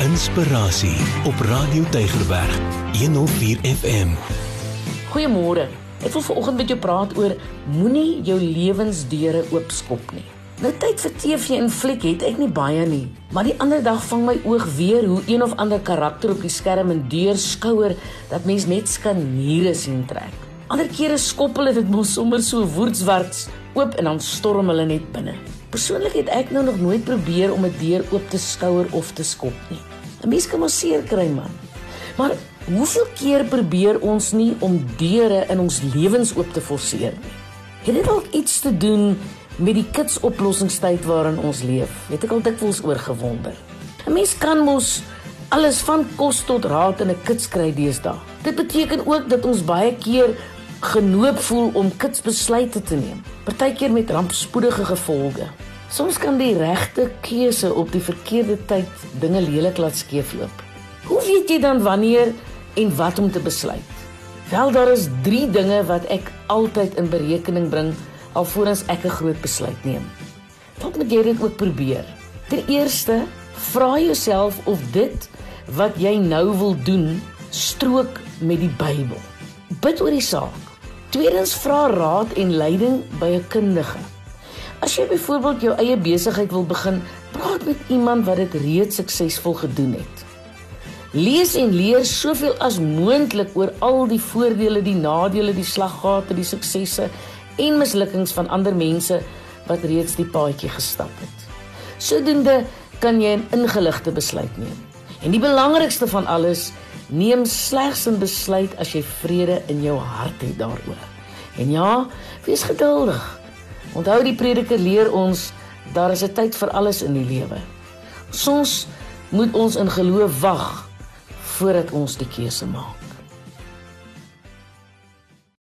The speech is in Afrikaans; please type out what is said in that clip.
Inspirasie op Radio Tygerberg 104 FM. Goeiemôre. Ek wil vanoggend met jou praat oor moenie jou lewensdeure oopskop nie. Nou tyd vir TV en fliek het ek nie baie nie, maar die ander dag vang my oog weer hoe een of ander karakter op die skerm en deur skouer dat mens net skaniere sien trek. Ander kere skop hulle dit mos sommer so woordswarts oop en dan storm hulle net binne. Persoonlik het ek nou nog nooit probeer om 'n deur oop te skouer of te skop nie. 'n Mens kan mos seer kry man. Maar hoeveel keer probeer ons nie om deure in ons lewens oop te forceer nie? Het dit dalk iets te doen met die kitsoplossingstyd waarin ons leef? Het ek al dikwels oorgewonder. 'n Mens kan mos alles van kos tot raad in 'n kits kry deesdae. Dit beteken ook dat ons baie keer genoop voel om kitsbesluite te neem, partykeer met rampspoedige gevolge. Soms kan die regte keuse op die verkeerde tyd dinge lelik laat skeefloop. Hoe weet jy dan wanneer en wat om te besluit? Wel daar is 3 dinge wat ek altyd in berekening bring alvorens ek 'n groot besluit neem. Dalk moet jy dit ook probeer. Ter eerste, vra jouself of dit wat jy nou wil doen strook met die Bybel. Bid oor die saak. Tweedens vra raad en leiding by 'n kundige. As jy byvoorbeeld jou eie besigheid wil begin, praat met iemand wat dit reeds suksesvol gedoen het. Lees en leer soveel as moontlik oor al die voordele, die nadele, die slaggate, die suksesse en mislukkings van ander mense wat reeds die paadjie gestap het. Sodoende kan jy 'n ingeligte besluit neem. En die belangrikste van alles, neem slegs 'n besluit as jy vrede in jou hart het daaroor. En ja, wees geduldig. Onthou die prediker leer ons daar is 'n tyd vir alles in die lewe. Soms moet ons in geloof wag voordat ons die keuse maak.